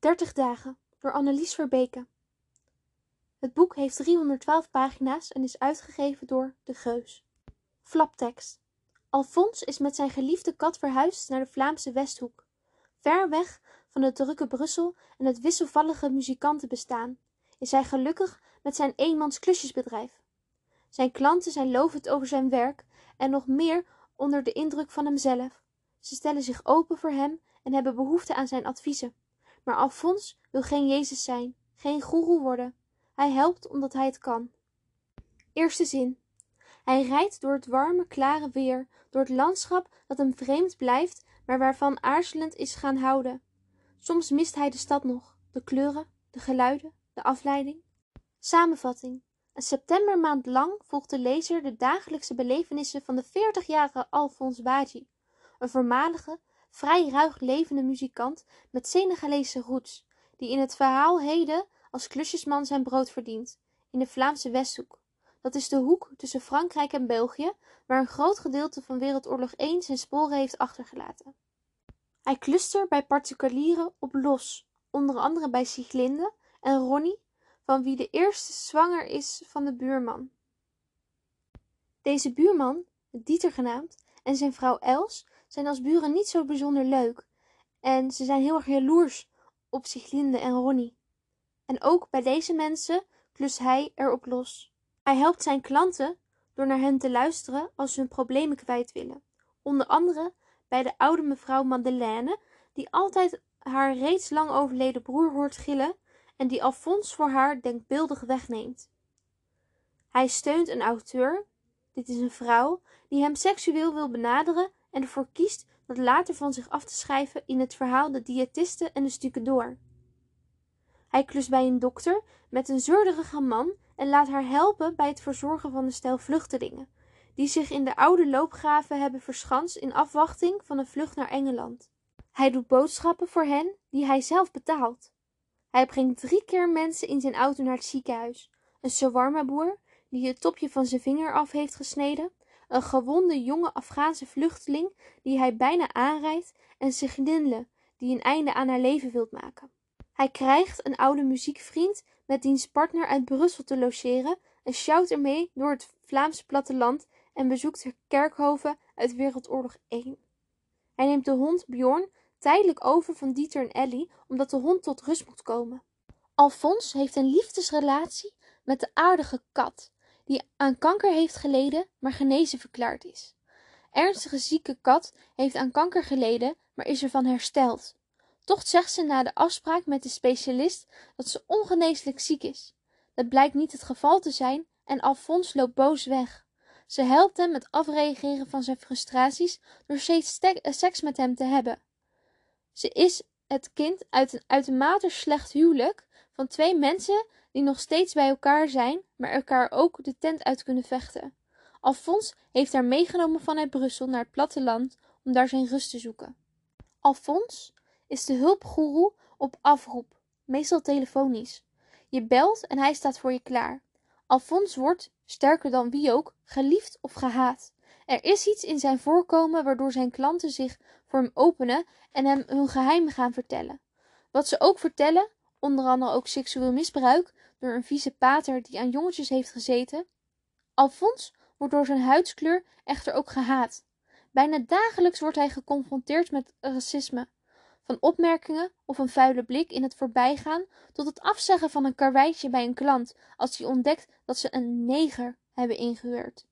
30 dagen door Annelies Verbeke. Het boek heeft 312 pagina's en is uitgegeven door De Geus. Flaptekst. Alfons is met zijn geliefde kat verhuisd naar de Vlaamse Westhoek. Ver weg van het drukke Brussel en het wisselvallige muzikantenbestaan is hij gelukkig met zijn eenmans klusjesbedrijf. Zijn klanten zijn lovend over zijn werk en nog meer onder de indruk van hemzelf. Ze stellen zich open voor hem en hebben behoefte aan zijn adviezen. Maar Alfons wil geen Jezus zijn, geen goeroe worden. Hij helpt omdat hij het kan. Eerste zin. Hij rijdt door het warme, klare weer, door het landschap dat hem vreemd blijft, maar waarvan aarzelend is gaan houden. Soms mist hij de stad nog, de kleuren, de geluiden, de afleiding. Samenvatting. Een septembermaand lang volgt de lezer de dagelijkse belevenissen van de veertigjarige Alfons Baji, een voormalige, vrij ruig levende muzikant met Senegalese roots, die in het verhaal heden als klusjesman zijn brood verdient, in de Vlaamse Westhoek. Dat is de hoek tussen Frankrijk en België, waar een groot gedeelte van Wereldoorlog 1 zijn sporen heeft achtergelaten. Hij klustert bij particulieren op los, onder andere bij Sieglinde en Ronnie, van wie de eerste zwanger is van de buurman. Deze buurman, Dieter genaamd, en zijn vrouw Els zijn als buren niet zo bijzonder leuk en ze zijn heel erg jaloers op Sieglinde en Ronnie. En ook bij deze mensen klust hij erop los. Hij helpt zijn klanten door naar hen te luisteren als ze hun problemen kwijt willen. Onder andere bij de oude mevrouw Madeleine, die altijd haar reeds lang overleden broer hoort gillen en die Alfons voor haar denkbeeldig wegneemt. Hij steunt een auteur, dit is een vrouw, die hem seksueel wil benaderen en ervoor kiest dat later van zich af te schrijven in het verhaal De Diëtiste en de Stukendoor. Hij klust bij een dokter met een zeurderige man en laat haar helpen bij het verzorgen van een stel vluchtelingen, die zich in de oude loopgraven hebben verschanst in afwachting van een vlucht naar Engeland. Hij doet boodschappen voor hen die hij zelf betaalt. Hij brengt drie keer mensen in zijn auto naar het ziekenhuis. Een shawarma-boer die het topje van zijn vinger af heeft gesneden, een gewonde jonge Afghaanse vluchteling die hij bijna aanrijdt en Signille die een einde aan haar leven wilt maken. Hij krijgt een oude muziekvriend met diens partner uit Brussel te logeren en sjouwt ermee door het Vlaamse platteland en bezoekt kerkhoven uit Wereldoorlog 1. Hij neemt de hond Bjorn tijdelijk over van Dieter en Ellie omdat de hond tot rust moet komen. Alfons heeft een liefdesrelatie met de aardige kat, die aan kanker heeft geleden, maar genezen verklaard is. Ernstige zieke kat heeft aan kanker geleden, maar is ervan hersteld. Toch zegt ze na de afspraak met de specialist dat ze ongeneeslijk ziek is. Dat blijkt niet het geval te zijn en Alfons loopt boos weg. Ze helpt hem met afreageren van zijn frustraties door steeds seks met hem te hebben. Ze is het kind uit een uitermate slecht huwelijk van twee mensen die nog steeds bij elkaar zijn, maar elkaar ook de tent uit kunnen vechten. Alfons heeft haar meegenomen vanuit Brussel naar het platteland om daar zijn rust te zoeken. Alfons is de hulpgoeroe op afroep, meestal telefonisch. Je belt en hij staat voor je klaar. Alfons wordt, sterker dan wie ook, geliefd of gehaat. Er is iets in zijn voorkomen waardoor zijn klanten zich voor hem openen en hem hun geheimen gaan vertellen. Wat ze ook vertellen, onder andere ook seksueel misbruik door een vieze pater die aan jongetjes heeft gezeten. Alfons wordt door zijn huidskleur echter ook gehaat. Bijna dagelijks wordt hij geconfronteerd met racisme. Van opmerkingen of een vuile blik in het voorbijgaan tot het afzeggen van een karweitje bij een klant als hij ontdekt dat ze een neger hebben ingehuurd.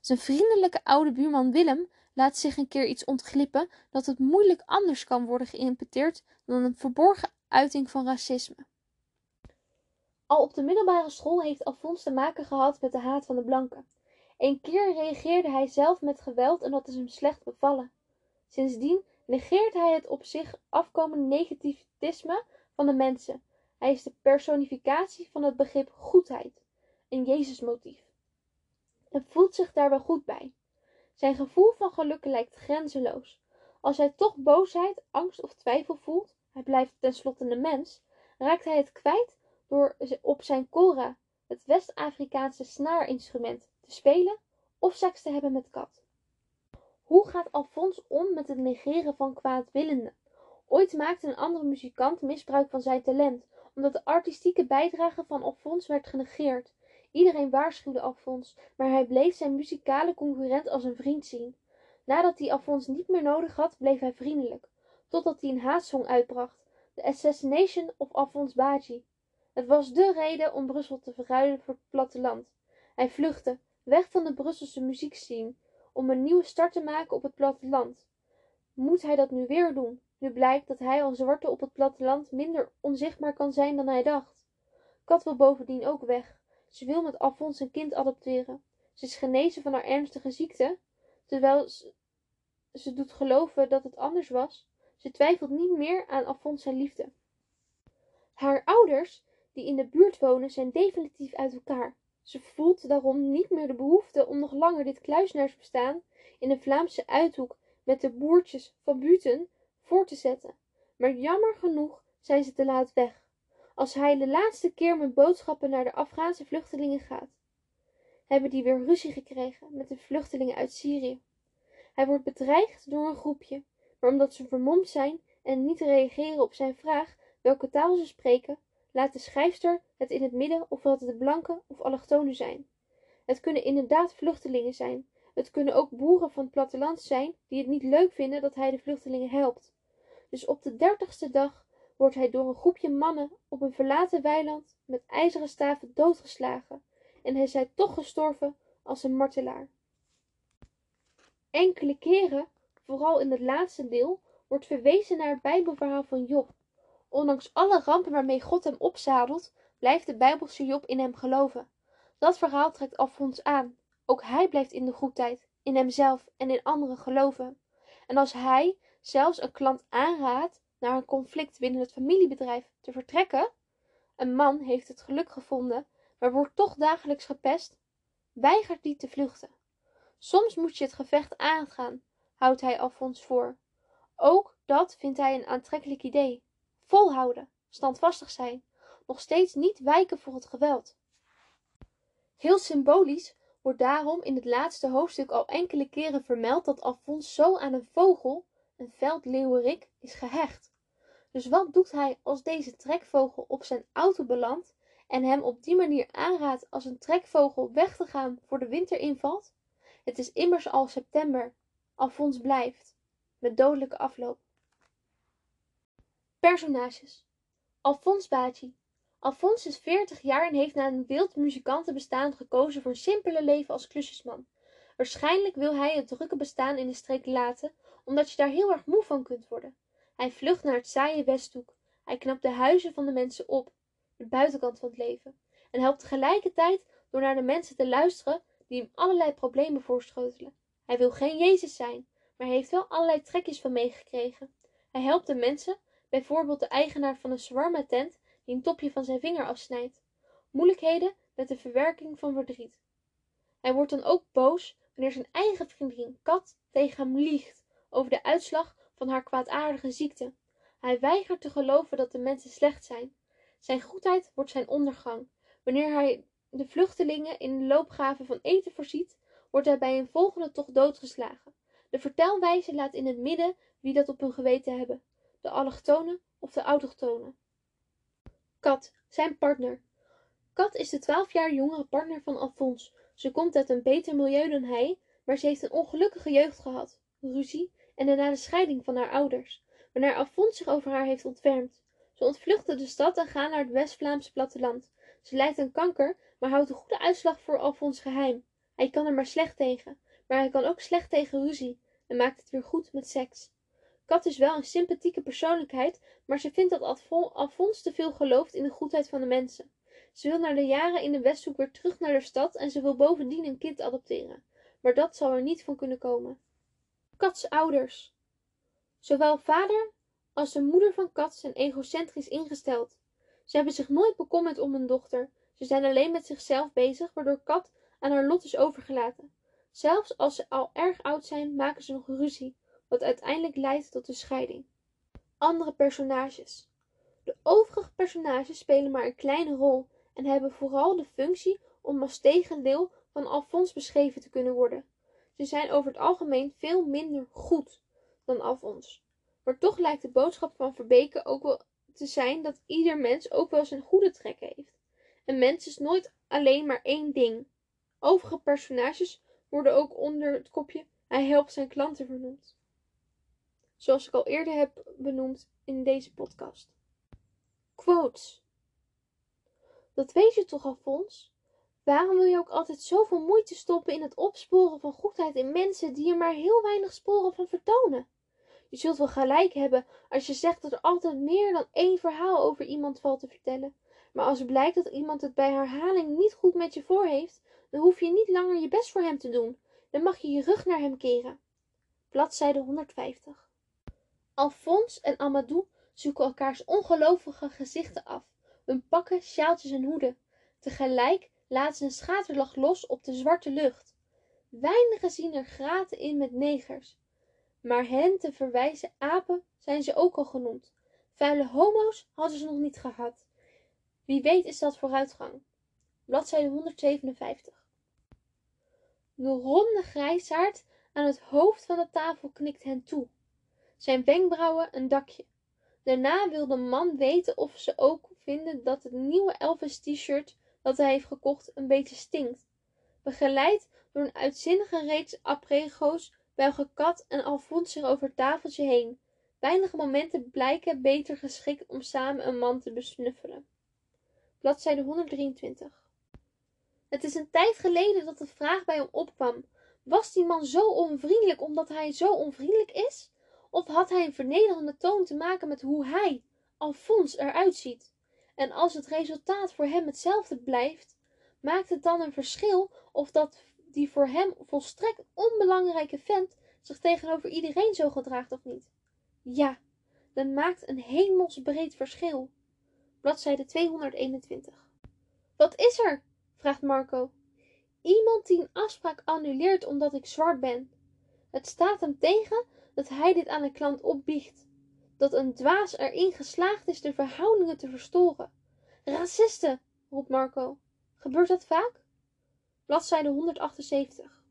Zijn vriendelijke oude buurman Willem laat zich een keer iets ontglippen dat het moeilijk anders kan worden geïnterpreteerd dan een verborgen uiting van racisme. Al op de middelbare school heeft Alfons te maken gehad met de haat van de blanken. Een keer reageerde hij zelf met geweld en dat is hem slecht bevallen. Sindsdien negeert hij het op zich afkomende negativisme van de mensen. Hij is de personificatie van het begrip goedheid, een Jezusmotief, en voelt zich daar wel goed bij. Zijn gevoel van geluk lijkt grenzeloos. Als hij toch boosheid, angst of twijfel voelt, hij blijft tenslotte een mens, raakt hij het kwijt door op zijn kora, het West-Afrikaanse snaarinstrument, te spelen of seks te hebben met kat. Hoe gaat Alfons om met het negeren van kwaadwillenden? Ooit maakte een andere muzikant misbruik van zijn talent, omdat de artistieke bijdrage van Alphonse werd genegeerd. Iedereen waarschuwde Alphonse, maar hij bleef zijn muzikale concurrent als een vriend zien. Nadat hij Alphonse niet meer nodig had, bleef hij vriendelijk, totdat hij een haatsong uitbracht, The Assassination of Alphonse Badji. Het was dé reden om Brussel te verruilen voor het platteland. Hij vluchtte, weg van de Brusselse muziekscene, om een nieuwe start te maken op het platteland. Moet hij dat nu weer doen, nu blijkt dat hij als zwarte op het platteland minder onzichtbaar kan zijn dan hij dacht? Kat wil bovendien ook weg. Ze wil met Alphonse een kind adopteren. Ze is genezen van haar ernstige ziekte, terwijl ze, ze doet geloven dat het anders was. Ze twijfelt niet meer aan zijn liefde. Haar ouders, die in de buurt wonen, zijn definitief uit elkaar. Ze voelt daarom niet meer de behoefte om nog langer dit kluisenaarsbestaan in de Vlaamse uithoek met de boertjes van Buten voort te zetten. Maar jammer genoeg zijn ze te laat weg. Als hij de laatste keer met boodschappen naar de Afghaanse vluchtelingen gaat, hebben die weer ruzie gekregen met de vluchtelingen uit Syrië. Hij wordt bedreigd door een groepje, maar omdat ze vermomd zijn en niet reageren op zijn vraag welke taal ze spreken, laat de schrijfster het in het midden of het de blanken of allochtonen zijn. Het kunnen inderdaad vluchtelingen zijn. Het kunnen ook boeren van het platteland zijn die het niet leuk vinden dat hij de vluchtelingen helpt. Dus op de dertigste dag wordt hij door een groepje mannen op een verlaten weiland met ijzeren staven doodgeslagen en hij is toch gestorven als een martelaar. Enkele keren, vooral in het laatste deel, wordt verwezen naar het Bijbelverhaal van Job. Ondanks alle rampen waarmee God hem opzadelt, blijft de Bijbelse Job in hem geloven. Dat verhaal trekt Alfons aan. Ook hij blijft in de goedheid, in hemzelf en in anderen geloven. En als hij zelfs een klant aanraadt naar een conflict binnen het familiebedrijf te vertrekken, een man heeft het geluk gevonden, maar wordt toch dagelijks gepest, weigert die te vluchten. Soms moet je het gevecht aangaan, houdt hij Alfons voor. Ook dat vindt hij een aantrekkelijk idee. Volhouden, standvastig zijn, nog steeds niet wijken voor het geweld. Heel symbolisch wordt daarom in het laatste hoofdstuk al enkele keren vermeld dat Alfons zo aan een vogel, een veldleeuwerik, is gehecht. Dus wat doet hij als deze trekvogel op zijn auto belandt en hem op die manier aanraadt als een trekvogel weg te gaan voor de winter invalt? Het is immers al september. Alfons blijft, met dodelijke afloop. Personages Alfons Baci Alfons is veertig jaar en heeft na een wild muzikantenbestaan gekozen voor een simpele leven als klusjesman. Waarschijnlijk wil hij het drukke bestaan in de streek laten, omdat je daar heel erg moe van kunt worden. Hij vlucht naar het saaie Westhoek. Hij knapt de huizen van de mensen op, de buitenkant van het leven, en helpt tegelijkertijd door naar de mensen te luisteren die hem allerlei problemen voorschotelen. Hij wil geen Jezus zijn, maar heeft wel allerlei trekjes van meegekregen. Hij helpt de mensen bijvoorbeeld de eigenaar van een shawarma-tent die een topje van zijn vinger afsnijdt. Moeilijkheden met de verwerking van verdriet. Hij wordt dan ook boos wanneer zijn eigen vriendin Kat tegen hem liegt over de uitslag van haar kwaadaardige ziekte. Hij weigert te geloven dat de mensen slecht zijn. Zijn goedheid wordt zijn ondergang. Wanneer hij de vluchtelingen in de loopgraven van eten voorziet, wordt hij bij een volgende tocht doodgeslagen. De vertelwijze laat in het midden wie dat op hun geweten hebben de allochtonen of de autochtonen. Kat, zijn partner. Kat is de twaalf jaar jongere partner van Alfons. Ze komt uit een beter milieu dan hij, maar ze heeft een ongelukkige jeugd gehad, ruzie en daarna de scheiding van haar ouders, wanneer Alfons zich over haar heeft ontfermd. Ze ontvluchten de stad en gaan naar het West-Vlaamse platteland. Ze lijdt aan kanker, maar houdt een goede uitslag voor Alfons geheim. Hij kan er maar slecht tegen, maar hij kan ook slecht tegen ruzie en maakt het weer goed met seks. Kat is wel een sympathieke persoonlijkheid, maar ze vindt dat Alfons te veel gelooft in de goedheid van de mensen. Ze wil na de jaren in de Westhoek weer terug naar de stad en ze wil bovendien een kind adopteren. Maar dat zal er niet van kunnen komen. Kats ouders. Zowel vader als de moeder van Kat zijn egocentrisch ingesteld. Ze hebben zich nooit bekommerd om hun dochter. Ze zijn alleen met zichzelf bezig, waardoor Kat aan haar lot is overgelaten. Zelfs als ze al erg oud zijn, maken ze nog ruzie wat uiteindelijk leidt tot de scheiding. Andere personages. De overige personages spelen maar een kleine rol en hebben vooral de functie om als tegendeel van Alfons beschreven te kunnen worden. Ze zijn over het algemeen veel minder goed dan Alfons, Maar toch lijkt de boodschap van Verbeke ook wel te zijn dat ieder mens ook wel zijn goede trekken heeft. Een mens is nooit alleen maar één ding. Overige personages worden ook onder het kopje hij helpt zijn klanten vernoemd. Zoals ik al eerder heb benoemd in deze podcast. Quotes. Dat weet je toch, Alfons? Waarom wil je ook altijd zoveel moeite stoppen in het opsporen van goedheid in mensen die er maar heel weinig sporen van vertonen? Je zult wel gelijk hebben als je zegt dat er altijd meer dan één verhaal over iemand valt te vertellen. Maar als blijkt dat iemand het bij herhaling niet goed met je voor heeft, dan hoef je niet langer je best voor hem te doen. Dan mag je je rug naar hem keren. Bladzijde 150. Alfons en Amadou zoeken elkaars ongelovige gezichten af. Hun pakken, sjaaltjes en hoeden. Tegelijk laten ze een schaterlach los op de zwarte lucht. Weinigen zien er graten in met negers. Maar hen te verwijzen apen zijn ze ook al genoemd. Vuile homo's hadden ze nog niet gehad. Wie weet is dat vooruitgang. Bladzijde 157. De ronde grijsaard aan het hoofd van de tafel knikt hen toe. Zijn wenkbrauwen een dakje. Daarna wil de man weten of ze ook vinden dat het nieuwe Elvis t-shirt dat hij heeft gekocht een beetje stinkt. Begeleid door een uitzinnige reeks aprego's buigen Kat en Alfons zich over het tafeltje heen. Weinige momenten blijken beter geschikt om samen een man te besnuffelen. Bladzijde 123. Het is een tijd geleden dat de vraag bij hem opkwam: was die man zo onvriendelijk omdat hij zo onvriendelijk is? Of had hij een vernederende toon te maken met hoe hij, Alfons, eruit ziet? En als het resultaat voor hem hetzelfde blijft, maakt het dan een verschil of dat die voor hem volstrekt onbelangrijke vent zich tegenover iedereen zo gedraagt of niet? Ja, dat maakt een hemelsbreed verschil. Bladzijde 221. Wat is er? Vraagt Marco. Iemand die een afspraak annuleert omdat ik zwart ben. Het staat hem tegen dat hij dit aan een klant opbiecht. Dat een dwaas erin geslaagd is de verhoudingen te verstoren. Racisten, roept Marco. Gebeurt dat vaak? Bladzijde 178.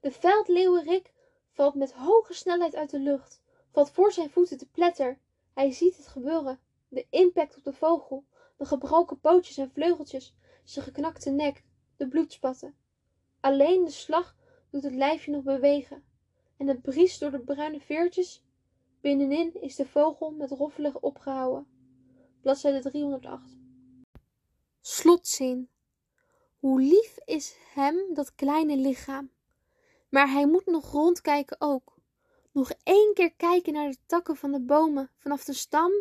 De veldleeuwerik valt met hoge snelheid uit de lucht, valt voor zijn voeten te pletter. Hij ziet het gebeuren. De impact op de vogel, de gebroken pootjes en vleugeltjes, zijn geknakte nek, de bloedspatten. Alleen de slag doet het lijfje nog bewegen. En het briest door de bruine veertjes. Binnenin is de vogel met roffelig opgehouden. Bladzijde 308. Slotzin. Hoe lief is hem dat kleine lichaam. Maar hij moet nog rondkijken ook. Nog één keer kijken naar de takken van de bomen, vanaf de stam,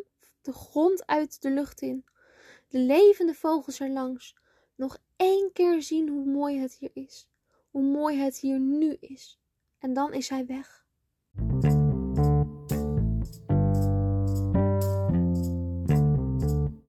de grond uit de lucht in. De levende vogels erlangs. Nog één keer zien hoe mooi het hier is. Hoe mooi het hier nu is. En dan is hij weg.